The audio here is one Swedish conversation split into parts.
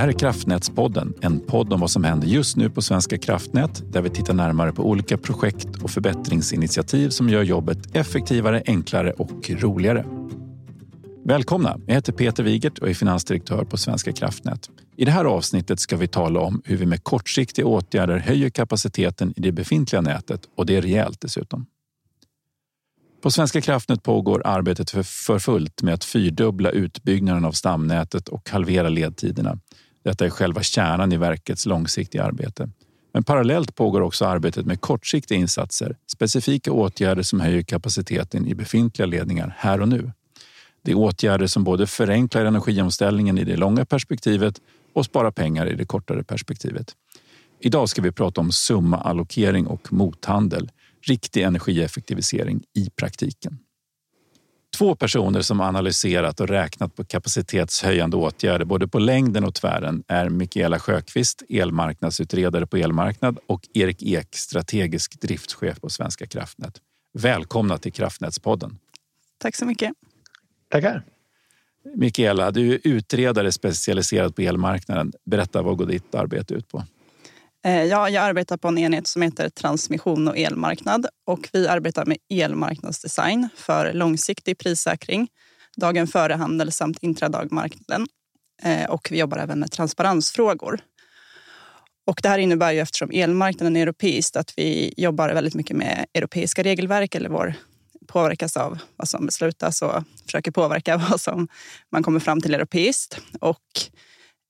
Det här är Kraftnätspodden, en podd om vad som händer just nu på Svenska kraftnät där vi tittar närmare på olika projekt och förbättringsinitiativ som gör jobbet effektivare, enklare och roligare. Välkomna! Jag heter Peter Wigert och är finansdirektör på Svenska kraftnät. I det här avsnittet ska vi tala om hur vi med kortsiktiga åtgärder höjer kapaciteten i det befintliga nätet och det är rejält dessutom. På Svenska kraftnät pågår arbetet för, för fullt med att fyrdubbla utbyggnaden av stamnätet och halvera ledtiderna. Detta är själva kärnan i verkets långsiktiga arbete. Men parallellt pågår också arbetet med kortsiktiga insatser, specifika åtgärder som höjer kapaciteten i befintliga ledningar här och nu. Det är åtgärder som både förenklar energiomställningen i det långa perspektivet och sparar pengar i det kortare perspektivet. Idag ska vi prata om summaallokering och mothandel riktig energieffektivisering i praktiken. Två personer som analyserat och räknat på kapacitetshöjande åtgärder både på längden och tvären är Mikaela Sjöqvist, elmarknadsutredare på elmarknad och Erik Ek, strategisk driftschef på Svenska kraftnät. Välkomna till Kraftnätspodden. Tack så mycket. Tackar. Mikaela, du är utredare specialiserad på elmarknaden. Berätta, vad går ditt arbete ut på? Eh, ja, jag arbetar på en enhet som heter transmission och elmarknad och vi arbetar med elmarknadsdesign för långsiktig prissäkring, dagen före handel samt intradagmarknaden. Eh, och vi jobbar även med transparensfrågor. Och det här innebär ju eftersom elmarknaden är europeisk att vi jobbar väldigt mycket med europeiska regelverk eller vår påverkas av vad som beslutas och försöker påverka vad som man kommer fram till europeiskt. Och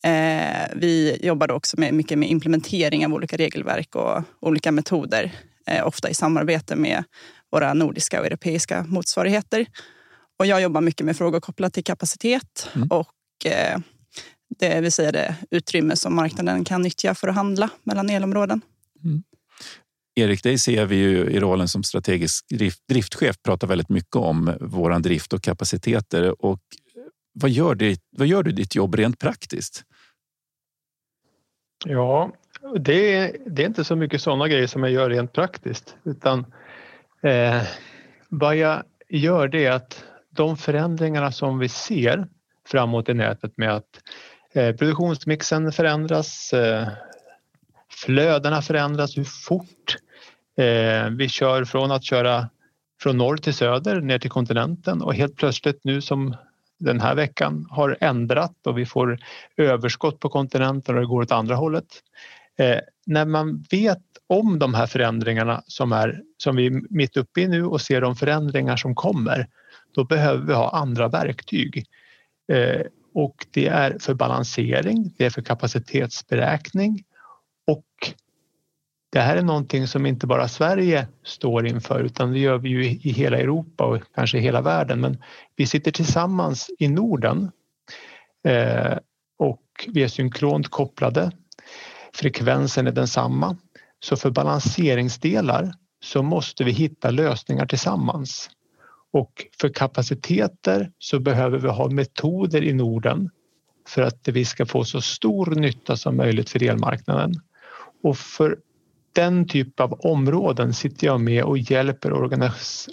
Eh, vi jobbar också med, mycket med implementering av olika regelverk och olika metoder. Eh, ofta i samarbete med våra nordiska och europeiska motsvarigheter. Och jag jobbar mycket med frågor kopplat till kapacitet mm. och eh, det vill säga det utrymme som marknaden kan nyttja för att handla mellan elområden. Mm. Erik, dig ser vi ju i rollen som strategisk drift, driftchef prata väldigt mycket om våran drift och kapaciteter. Och vad gör, det, vad gör du ditt jobb rent praktiskt? Ja, det är, det är inte så mycket sådana grejer som jag gör rent praktiskt utan eh, vad jag gör det är att de förändringarna som vi ser framåt i nätet med att eh, produktionsmixen förändras, eh, flödena förändras, hur fort eh, vi kör från att köra från norr till söder ner till kontinenten och helt plötsligt nu som den här veckan har ändrat och vi får överskott på kontinenten och det går åt andra hållet. Eh, när man vet om de här förändringarna som, är, som vi är mitt uppe i nu och ser de förändringar som kommer, då behöver vi ha andra verktyg. Eh, och det är för balansering, det är för kapacitetsberäkning och det här är någonting som inte bara Sverige står inför utan det gör vi ju i hela Europa och kanske i hela världen. Men vi sitter tillsammans i Norden eh, och vi är synkront kopplade. Frekvensen är densamma. Så för balanseringsdelar så måste vi hitta lösningar tillsammans. Och för kapaciteter så behöver vi ha metoder i Norden för att vi ska få så stor nytta som möjligt för elmarknaden. Och för den typ av områden sitter jag med och hjälper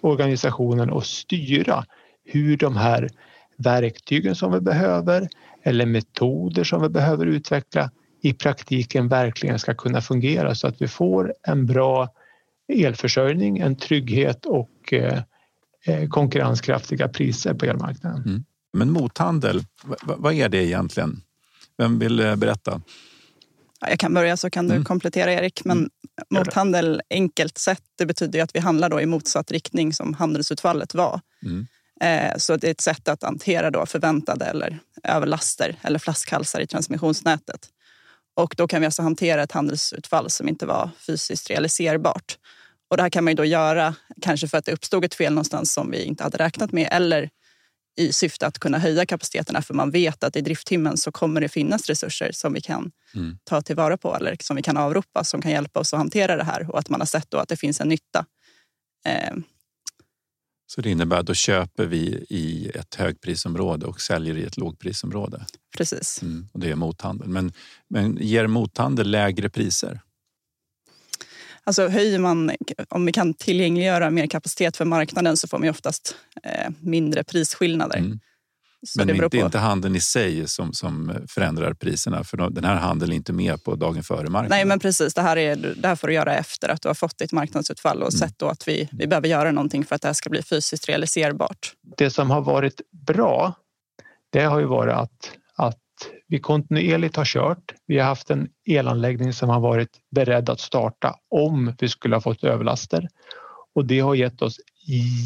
organisationen att styra hur de här verktygen som vi behöver eller metoder som vi behöver utveckla i praktiken verkligen ska kunna fungera så att vi får en bra elförsörjning, en trygghet och eh, eh, konkurrenskraftiga priser på elmarknaden. Mm. Men mothandel, vad är det egentligen? Vem vill eh, berätta? Jag kan börja så kan du mm. komplettera Erik. Men mm. mothandel enkelt sett, det betyder att vi handlar då i motsatt riktning som handelsutfallet var. Mm. Eh, så det är ett sätt att hantera då förväntade eller överlaster eller flaskhalsar i transmissionsnätet. Och då kan vi alltså hantera ett handelsutfall som inte var fysiskt realiserbart. Och det här kan man ju då göra kanske för att det uppstod ett fel någonstans som vi inte hade räknat med eller i syfte att kunna höja kapaciteterna för man vet att i drifttimmen så kommer det finnas resurser som vi kan mm. ta tillvara på eller som vi kan avropa som kan hjälpa oss att hantera det här och att man har sett då att det finns en nytta. Eh. Så det innebär att då köper vi i ett högprisområde och säljer i ett lågprisområde? Precis. Mm, och det är mothandel. Men, men ger mothandel lägre priser? Alltså höjer man, om vi kan tillgängliggöra mer kapacitet för marknaden så får man oftast eh, mindre prisskillnader. Mm. Så Men det är på. inte handeln i sig som, som förändrar priserna för de- den här handeln är inte med på dagen före marknaden. Nej, men precis. Det här, är, det här får du göra efter att du har fått ditt marknadsutfall och sett då att vi, vi behöver göra någonting för att det här ska bli fysiskt realiserbart. Det som har varit bra, det har ju varit att vi kontinuerligt har kört. Vi har haft en elanläggning som har varit beredd att starta om vi skulle ha fått överlaster. Och det har gett oss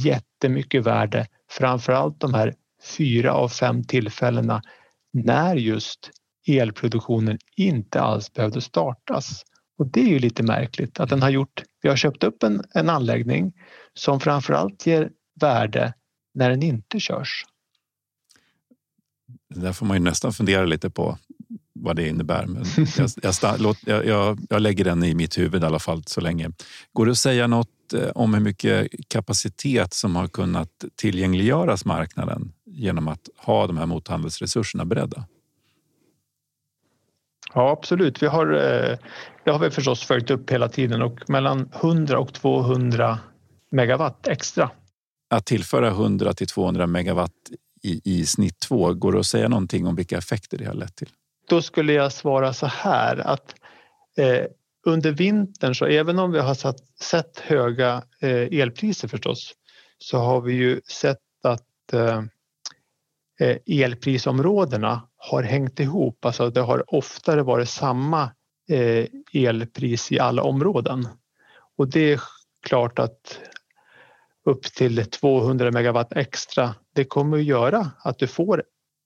jättemycket värde, framförallt de här fyra av fem tillfällena när just elproduktionen inte alls behövde startas. Och det är ju lite märkligt att den har gjort, vi har köpt upp en, en anläggning som framförallt ger värde när den inte körs. Det där får man ju nästan fundera lite på vad det innebär. Men jag, jag, låt, jag, jag, jag lägger den i mitt huvud i alla fall så länge. Går det att säga något eh, om hur mycket kapacitet som har kunnat tillgängliggöras marknaden genom att ha de här mothandelsresurserna beredda? Ja, absolut. Vi har, eh, det har vi förstås följt upp hela tiden och mellan 100 och 200 megawatt extra. Att tillföra 100 till 200 megawatt i, i snitt två går det att säga någonting om vilka effekter det har lett till? Då skulle jag svara så här att eh, under vintern så även om vi har satt, sett höga eh, elpriser förstås så har vi ju sett att eh, eh, elprisområdena har hängt ihop. Alltså det har oftare varit samma eh, elpris i alla områden. Och det är klart att upp till 200 megawatt extra, det kommer att göra att du får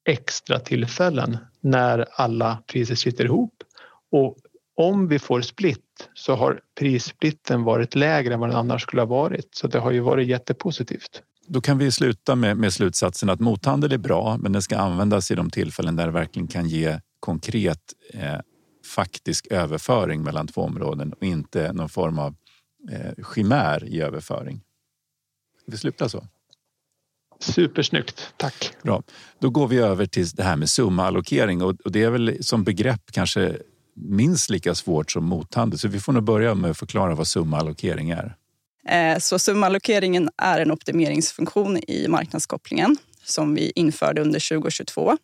extra tillfällen när alla priser sitter ihop. Och om vi får split så har prissplitten varit lägre än vad den annars skulle ha varit. Så det har ju varit jättepositivt. Då kan vi sluta med, med slutsatsen att mothandel är bra, men den ska användas i de tillfällen där det verkligen kan ge konkret eh, faktisk överföring mellan två områden och inte någon form av eh, chimär i överföring. Vi sluta så? Supersnyggt, tack. Bra. Då går vi över till det här med summaallokering och, och det är väl som begrepp kanske minst lika svårt som mothandel. Så vi får nog börja med att förklara vad summaallokering är. Eh, Så summaallokeringen är en optimeringsfunktion i marknadskopplingen som vi införde under 2022.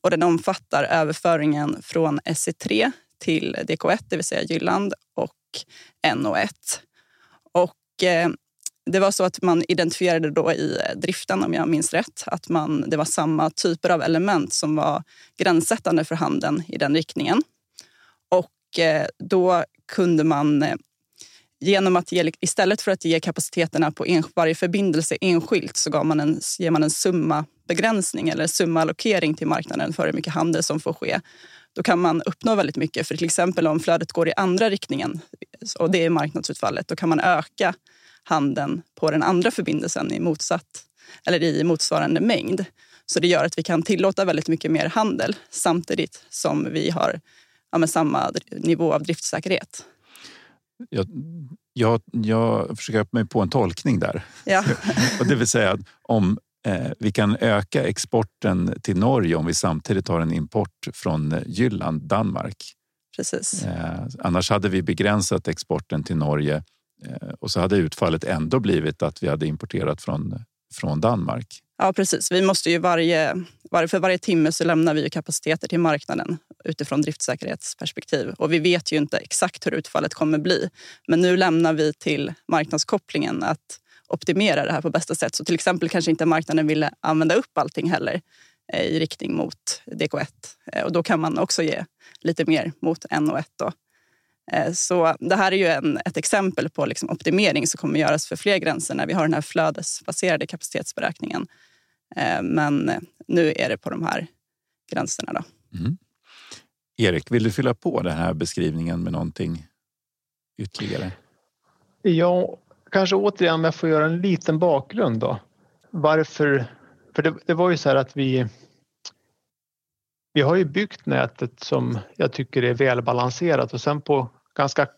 Och den omfattar överföringen från SE3 till DK1, det vill säga Jylland, och NO1. Och eh, det var så att man identifierade då i eh, driften, om jag minns rätt, att man, det var samma typer av element som var gränssättande för handeln i den riktningen. Och eh, då kunde man eh, genom att ge, istället för att ge kapaciteterna på en, varje förbindelse enskilt så gav man en, ger man en summabegränsning eller summaallokering till marknaden för hur mycket handel som får ske. Då kan man uppnå väldigt mycket. För till exempel om flödet går i andra riktningen och det är marknadsutfallet, då kan man öka handeln på den andra förbindelsen i, motsatt, eller i motsvarande mängd. Så det gör att vi kan tillåta väldigt mycket mer handel samtidigt som vi har ja, med samma nivå av driftsäkerhet. Jag, jag, jag försöker mig på en tolkning där. Ja. Och det vill säga att om eh, vi kan öka exporten till Norge om vi samtidigt har en import från eh, Jylland, Danmark. Precis. Eh, annars hade vi begränsat exporten till Norge Eh, och så hade utfallet ändå blivit att vi hade importerat från, från Danmark. Ja, precis. Vi måste ju varje, varje, för varje timme så lämnar vi ju kapaciteter till marknaden utifrån driftsäkerhetsperspektiv. Och vi vet ju inte exakt hur utfallet kommer bli. Men nu lämnar vi till marknadskopplingen att optimera det här på bästa sätt. Så till exempel kanske inte marknaden ville använda upp allting heller eh, i riktning mot DK1. Eh, och då kan man också ge lite mer mot NO1. Då. Eh, Så det här är ju en, ett exempel på liksom optimering som kommer göras för fler gränser när vi har den här flödesbaserade kapacitetsberäkningen. Eh, Men nu är det på de här gränserna. Då. Mm. Erik, vill du fylla på den här beskrivningen med någonting ytterligare? Ja, kanske återigen om jag får göra en liten bakgrund då. Varför? För det, det var ju så här att vi vi har ju byggt nätet som jag tycker är välbalanserat och sen på ganska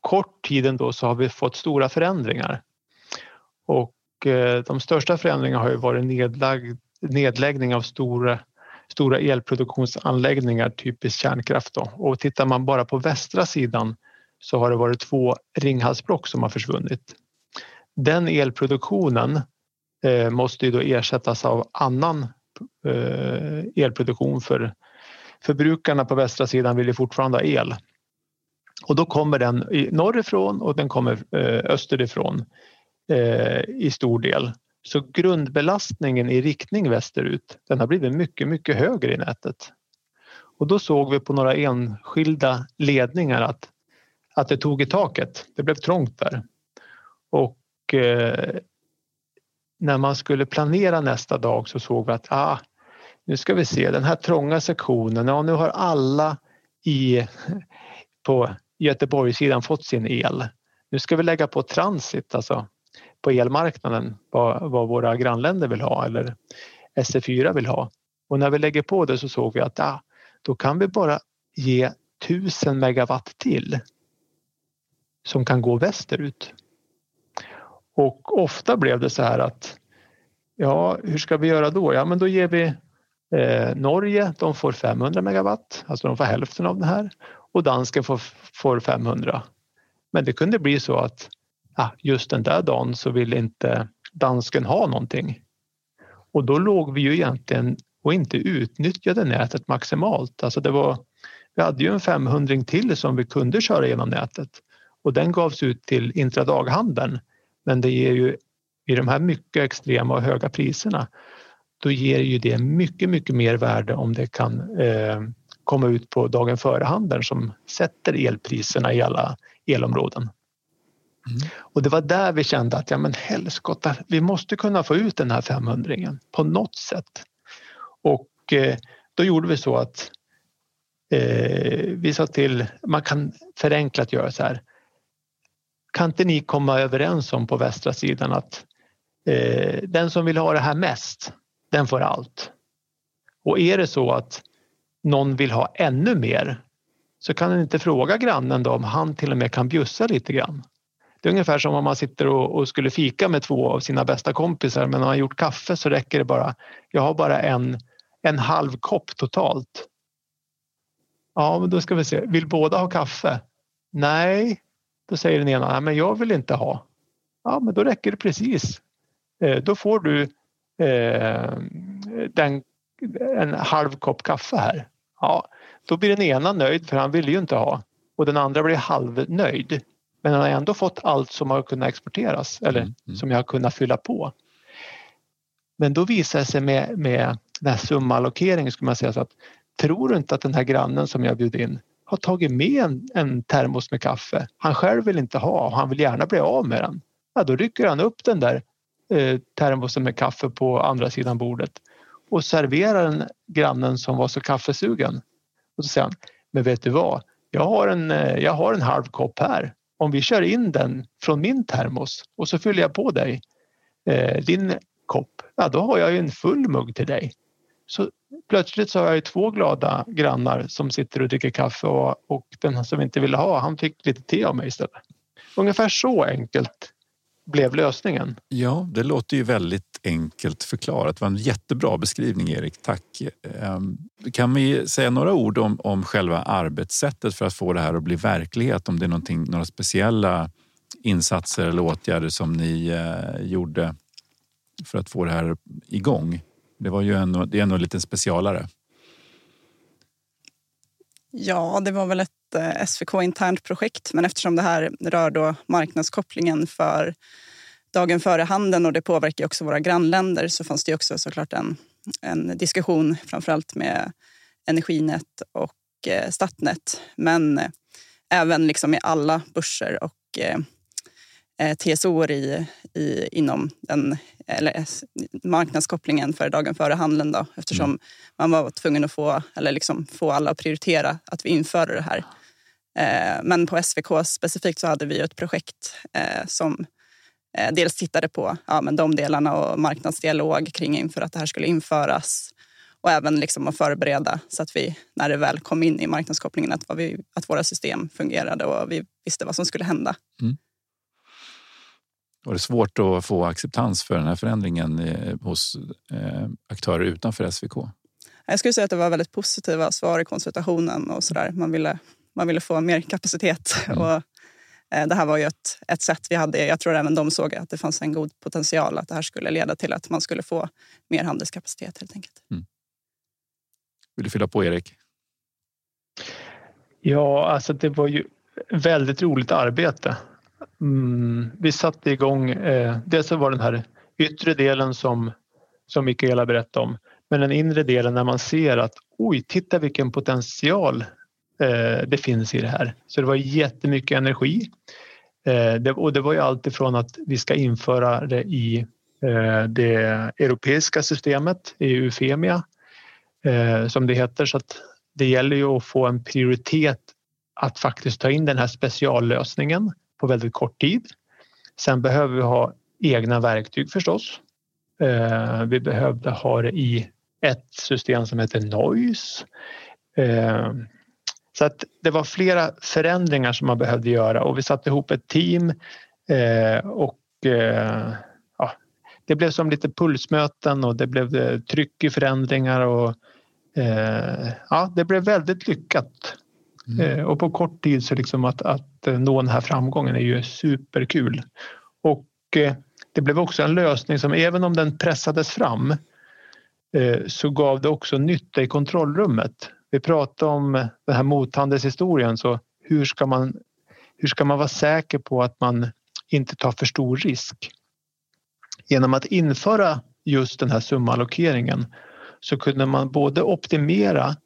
kort tid ändå så har vi fått stora förändringar. Och eh, de största förändringarna har ju varit nedlagd, nedläggning av stora, stora elproduktionsanläggningar, typiskt kärnkraft. Då. Och tittar man bara på västra sidan så har det varit två Ringhalsblock som har försvunnit. Den elproduktionen eh, måste ju då ersättas av annan Eh, elproduktion för förbrukarna på västra sidan vill ju fortfarande ha el. Och då kommer den norrifrån och den kommer eh, österifrån eh, i stor del. Så grundbelastningen i riktning västerut den har blivit mycket, mycket högre i nätet. Och då såg vi på några enskilda ledningar att, att det tog i taket. Det blev trångt där. Och eh, när man skulle planera nästa dag så såg vi att ah, nu ska vi se den här trånga sektionen. Ja, nu har alla i, på Göteborgssidan fått sin el. Nu ska vi lägga på transit, alltså på elmarknaden vad, vad våra grannländer vill ha eller SE4 vill ha. Och när vi lägger på det så såg vi att ah, då kan vi bara ge 1000 megawatt till som kan gå västerut. Och ofta blev det så här att ja, hur ska vi göra då? Ja, men då ger vi eh, Norge, de får 500 megawatt, alltså de får hälften av det här och dansken får, får 500. Men det kunde bli så att ah, just den där dagen så vill inte dansken ha någonting. Och då låg vi ju egentligen och inte utnyttjade nätet maximalt. Alltså det var, vi hade ju en 500 till som vi kunde köra genom nätet och den gavs ut till intradaghandeln. Men det ger ju i de här mycket extrema och höga priserna då ger ju det mycket, mycket mer värde om det kan eh, komma ut på dagen före-handeln som sätter elpriserna i alla elområden. Mm. Och det var där vi kände att ja men helskotta, vi måste kunna få ut den här 500 på något sätt. Och eh, då gjorde vi så att eh, vi sa till, man kan förenklat göra så här. Kan inte ni komma överens om på västra sidan att eh, den som vill ha det här mest, den får allt. Och är det så att någon vill ha ännu mer så kan den inte fråga grannen då om han till och med kan bjussa lite grann. Det är ungefär som om man sitter och, och, skulle fika med två av sina bästa kompisar men har man gjort kaffe så räcker det bara, jag har bara en, en halv kopp totalt. Ja, men då ska vi se, vill båda ha kaffe? Nej, då säger den ena, nej men jag vill inte ha. Ja, men då räcker det precis. Eh, då får du eh, den, en halv kopp kaffe här. Ja, då blir den ena nöjd för han vill ju inte ha och den andra blir halvnöjd. Men han har ändå fått allt som har kunnat exporteras eller mm, mm. som jag har kunnat fylla på. Men då visar det sig med, med den här sumallokeringen skulle man säga så att tror du inte att den här grannen som jag bjöd in har tagit med en, en termos med kaffe. Han själv vill inte ha och han vill gärna bli av med den. Ja, då rycker han upp den där eh, termosen med kaffe på andra sidan bordet och serverar den grannen som var så kaffesugen. Och så säger han, men vet du vad? Jag har en, eh, jag har en halv kopp här. Om vi kör in den från min termos och så fyller jag på dig eh, din kopp, ja då har jag ju en full mugg till dig. Så plötsligt så har jag ju två glada grannar som sitter och dricker kaffe och, och den som inte ville ha, han fick lite te av mig istället. Ungefär så enkelt blev lösningen. Ja, det låter ju väldigt enkelt förklarat. Det var en jättebra beskrivning, Erik. Tack. Ehm, kan vi säga några ord om, om själva arbetssättet för att få det här att bli verklighet? Om det är några speciella insatser eller åtgärder som ni eh, gjorde för att få det här igång? Det var ju ändå, det är ändå en liten specialare. Ja, det var väl ett eh, SVK-internt projekt men eftersom det här rör då marknadskopplingen för dagen före handeln och det påverkar också våra grannländer så fanns det också såklart en, en diskussion framförallt med Energinet och eh, Statnet men eh, även liksom i alla börser och eh TSO i, i, inom den eller marknadskopplingen för dagen före handeln då, eftersom mm. man var tvungen att få, eller liksom få alla att prioritera att vi införde det här. Eh, men på SVK specifikt så hade vi ett projekt eh, som eh, dels tittade på ja, men de delarna och marknadsdialog kring inför att det här skulle införas och även liksom att förbereda så att vi när det väl kom in i marknadskopplingen att, vi, att våra system fungerade och vi visste vad som skulle hända. Mm. Var det svårt att få acceptans för den här förändringen eh, hos eh, aktörer utanför SVK? Jag skulle säga att det var väldigt positiva svar i konsultationen och sådär. Man ville, man ville få mer kapacitet. Mm. Och, Eh, det här var ju ett, ett sätt vi hade. Jag tror även de såg att det fanns en god potential att det här skulle leda till att man skulle få mer handelskapacitet helt enkelt. Mm. Vill du fylla på Erik? Ja, alltså det var ju väldigt roligt arbete. Mm, vi satte igång, eh, dels så var den här yttre delen som, som Mikaela berättade om, men den inre delen när man ser att oj, titta vilken potential eh, det finns i det här. Så det var jättemycket energi. Eh, det, och det var ju allt ifrån att vi ska införa det i eh, det europeiska systemet, i Eufemia, eh, som det heter. Så att det gäller ju att få en prioritet att faktiskt ta in den här speciallösningen på väldigt kort tid. Sen behöver vi ha egna verktyg förstås. Eh, vi behövde ha det i ett system som heter Noise. Eh, så att det var flera förändringar som man behövde göra och vi satte ihop ett team eh, och ja, det blev som lite pulsmöten och det blev tryck i förändringar och ja, det blev väldigt lyckat. Mm. Och på kort tid så liksom att, att Eh, nå den här framgången är ju superkul. Och eh, det blev också en lösning som även om den pressades fram eh, så gav det också nytta i kontrollrummet. Vi pratade om den här mothandelshistorien så hur ska man, hur ska man vara säker på att man inte tar för stor risk? Genom att införa just den här sumallokeringen så kunde man både optimera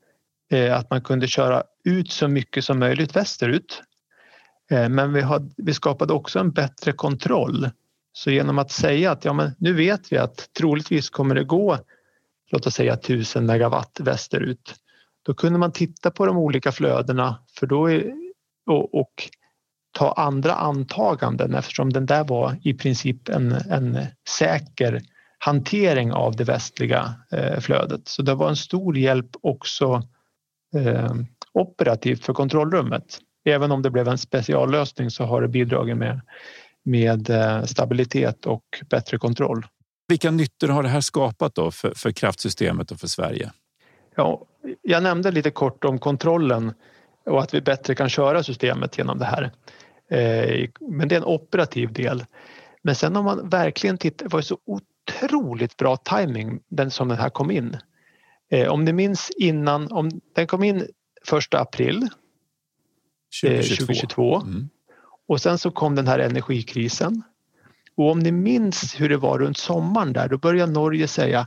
att man kunde köra ut så mycket som möjligt västerut Eh, men vi, hade, vi skapade också en bättre kontroll så genom att säga att ja, men nu vet vi att troligtvis kommer det gå låt oss säga 1000 megawatt västerut. Då kunde man titta på de olika flödena för då är, och, och ta andra antaganden eftersom den där var i princip en, en säker hantering av det västliga eh, flödet. Så det var en stor hjälp också eh, operativt för kontrollrummet. Även om det blev en speciallösning så har det bidragit med med eh, stabilitet och bättre kontroll. Vilka nyttor har det här skapat då för, för kraftsystemet och för Sverige? Ja, jag nämnde lite kort om kontrollen och att vi bättre kan köra systemet genom det här. Eh, men det är en operativ del. Men sen om man verkligen tittar, det var så otroligt bra timing den som den här kom in. Eh, om ni minns innan, om den kom in första april 2022. 2022. Mm. Och sen så kom den här energikrisen. Och om ni minns hur det var runt sommaren där, då började Norge säga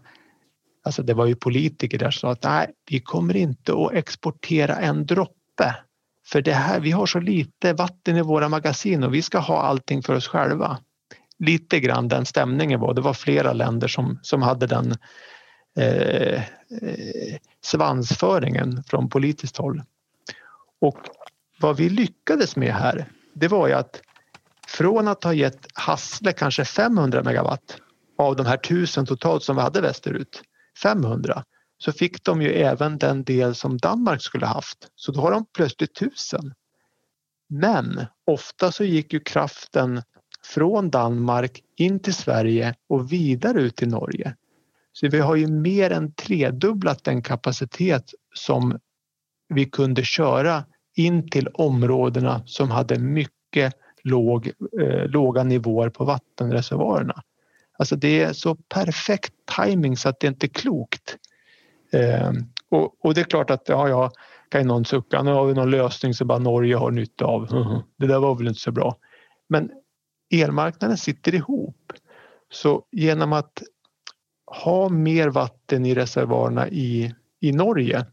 Alltså det var ju politiker där som sa att nej, vi kommer inte att exportera en droppe. För det här, vi har så lite vatten i våra magasin och vi ska ha allting för oss själva. Lite grann den stämningen var. Det var flera länder som, som hade den eh, eh, svansföringen från politiskt håll. Och vad vi lyckades med här, det var ju att från att ha gett Hassle kanske 500 megawatt av de här 1000 totalt som vi hade västerut, 500, så fick de ju även den del som Danmark skulle haft. Så då har de plötsligt 1000. Men ofta så gick ju kraften från Danmark in till Sverige och vidare ut till Norge. Så vi har ju mer än tredubblat den kapacitet som vi kunde köra in till områdena som hade mycket låg, eh, låga nivåer på vattenreservoarerna. Alltså det är så perfekt timing så att det inte är klokt. Eh, och, och, det är klart att ja, ja, kan någon sucka, nu har vi någon lösning som bara Norge har nytta av. Det där var väl inte så bra. Men elmarknaden sitter ihop. Så genom att ha mer vatten i reservoarerna i, i Norge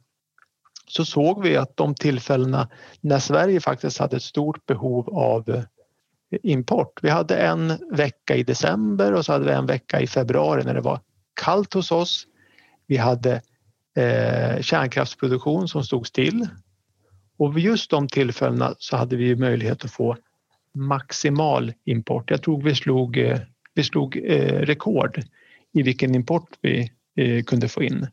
så såg vi att de tillfällena när Sverige faktiskt hade ett stort behov av eh, import. Vi hade en vecka i december och så hade vi en vecka i februari när det var kallt hos oss. Vi hade eh, kärnkraftsproduktion som stod still och vid just de tillfällena så hade vi möjlighet att få maximal import. Jag tror vi slog, eh, vi slog eh, rekord i vilken import vi eh, kunde få in.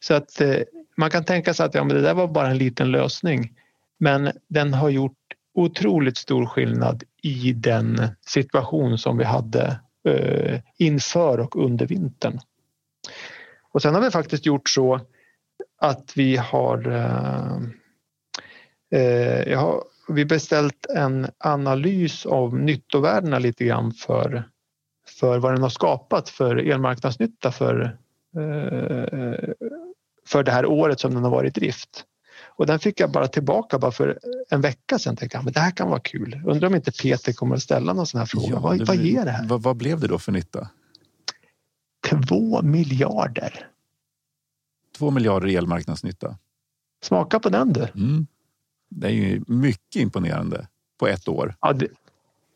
Så att eh, man kan tänka sig att ja, men det där var bara en liten lösning. Men den har gjort otroligt stor skillnad i den situation som vi hade eh, inför och under vintern. Och sen har vi faktiskt gjort så att vi har, eh, eh jag har vi beställt en analys av nyttovärdena lite grann för, för vad den har skapat för elmarknadsnytta för, eh, för det här året som den har varit i drift. Och den fick jag bara tillbaka bara för en vecka sedan. Tänkte jag, men det här kan vara kul. Undrar om inte Peter kommer att ställa någon sån här fråga. Ja, vad, vad ger det här? Vad, vad blev det då för nytta? Två miljarder. Två miljarder i elmarknadsnytta. Smaka på den du. Mm. Det är ju mycket imponerande på ett år. Ja, det,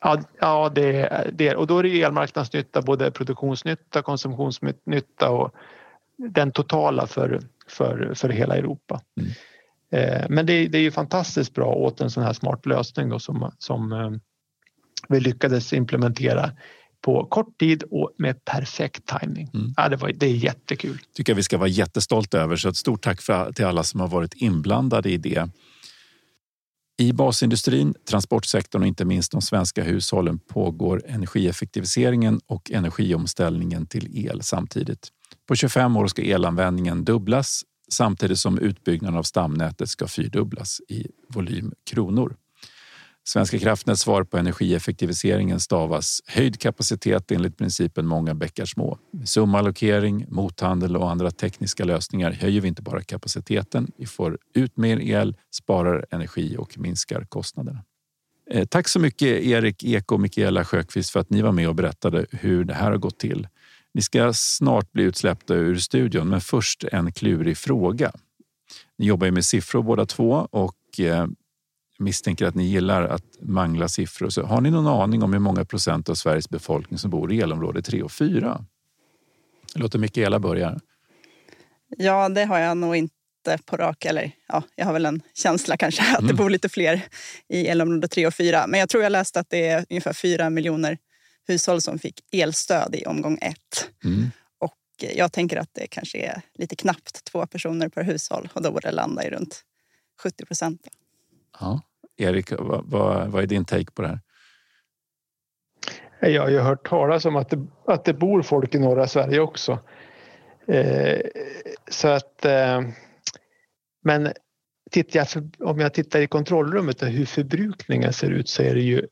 ja, ja det, det, och då är det elmarknadsnytta, både produktionsnytta, konsumtionsnytta och den totala för, för, för hela Europa. Mm. Eh, men det, det, är ju fantastiskt bra åt en sån här smart lösning då som, som eh, vi lyckades implementera på kort tid och med perfekt timing. Mm. Ja, det, var, det är jättekul. tycker vi ska vara jättestolta över. Så ett stort tack för, till alla som har varit inblandade i det. I basindustrin, transportsektorn och inte minst de svenska hushållen pågår energieffektiviseringen och energiomställningen till el samtidigt. På 25 år ska elanvändningen dubblas samtidigt som utbyggnaden av stamnätet ska fyrdubblas i volym kronor. Svenska kraftnäts svar på energieffektiviseringen stavas höjd kapacitet enligt principen många bäckar små. Med sumallokering, mothandel och andra tekniska lösningar höjer vi inte bara kapaciteten, vi får ut mer el, sparar energi och minskar kostnaderna. Eh, tack så mycket Erik Ek och Mikaela Sjökvist för att ni var med och berättade hur det här har gått till. Ni ska snart bli utsläppta ur studion, men först en klurig fråga. Ni jobbar ju med siffror båda två och eh, misstänker att ni gillar att mangla siffror. Så har ni någon aning om hur många procent av Sveriges befolkning som bor i elområde 3 och 4? Låter Mikaela börja. Ja, det har jag nog inte på rak... Eller ja, jag har väl en känsla kanske att mm. det bor lite fler i elområde 3 och 4. Men jag tror jag läste att det är ungefär 4 miljoner hushåll som fick elstöd i omgång ett. Mm. Och jag tänker att det kanske är lite knappt två personer per hushåll och då borde det landa i runt 70 procent. Ja. Erik, vad, vad, vad, är din take på det här? Jag har ju hört talas om att det, att det bor folk i norra Sverige också. Eh, så att... Eh, men tittar jag om jag tittar i kontrollrummet och hur förbrukningen ser ut så är det ju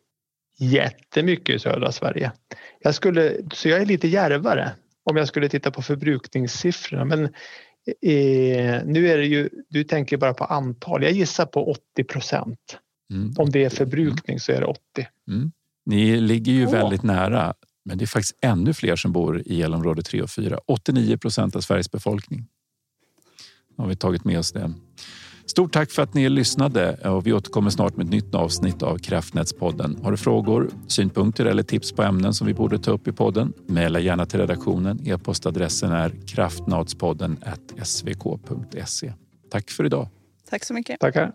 jättemycket i södra Sverige. Jag skulle, så jag är lite järvare om jag skulle titta på förbrukningssiffrorna. Men eh, nu är det ju, du tänker bara på antal. Jag gissar på 80 procent. Mm. Om det är förbrukning så är det 80. Mm. Ni ligger ju oh. väldigt nära, men det är faktiskt ännu fler som bor i elområde 3 och 4. 89 procent av Sveriges befolkning. Nu har vi tagit med oss det. Stort tack för att ni lyssnade och vi återkommer snart med ett nytt avsnitt av Kraftnätspodden. Har du frågor, synpunkter eller tips på ämnen som vi borde ta upp i podden? Maila gärna till redaktionen. E-postadressen är kraftnadspodden svk.se. Tack för idag. Tack så mycket. Tackar.